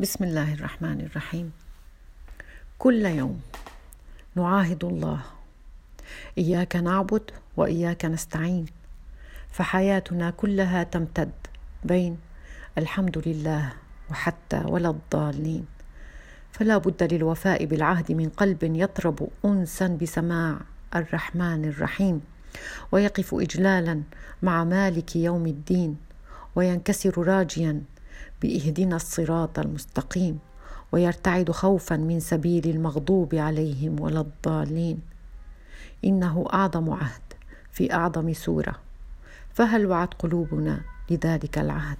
بسم الله الرحمن الرحيم. كل يوم نعاهد الله. إياك نعبد وإياك نستعين. فحياتنا كلها تمتد بين الحمد لله وحتى ولا الضالين. فلا بد للوفاء بالعهد من قلب يطرب انسا بسماع الرحمن الرحيم. ويقف اجلالا مع مالك يوم الدين. وينكسر راجيا بإهدنا الصراط المستقيم ويرتعد خوفا من سبيل المغضوب عليهم ولا الضالين. إنه أعظم عهد في أعظم سورة. فهل وعت قلوبنا لذلك العهد؟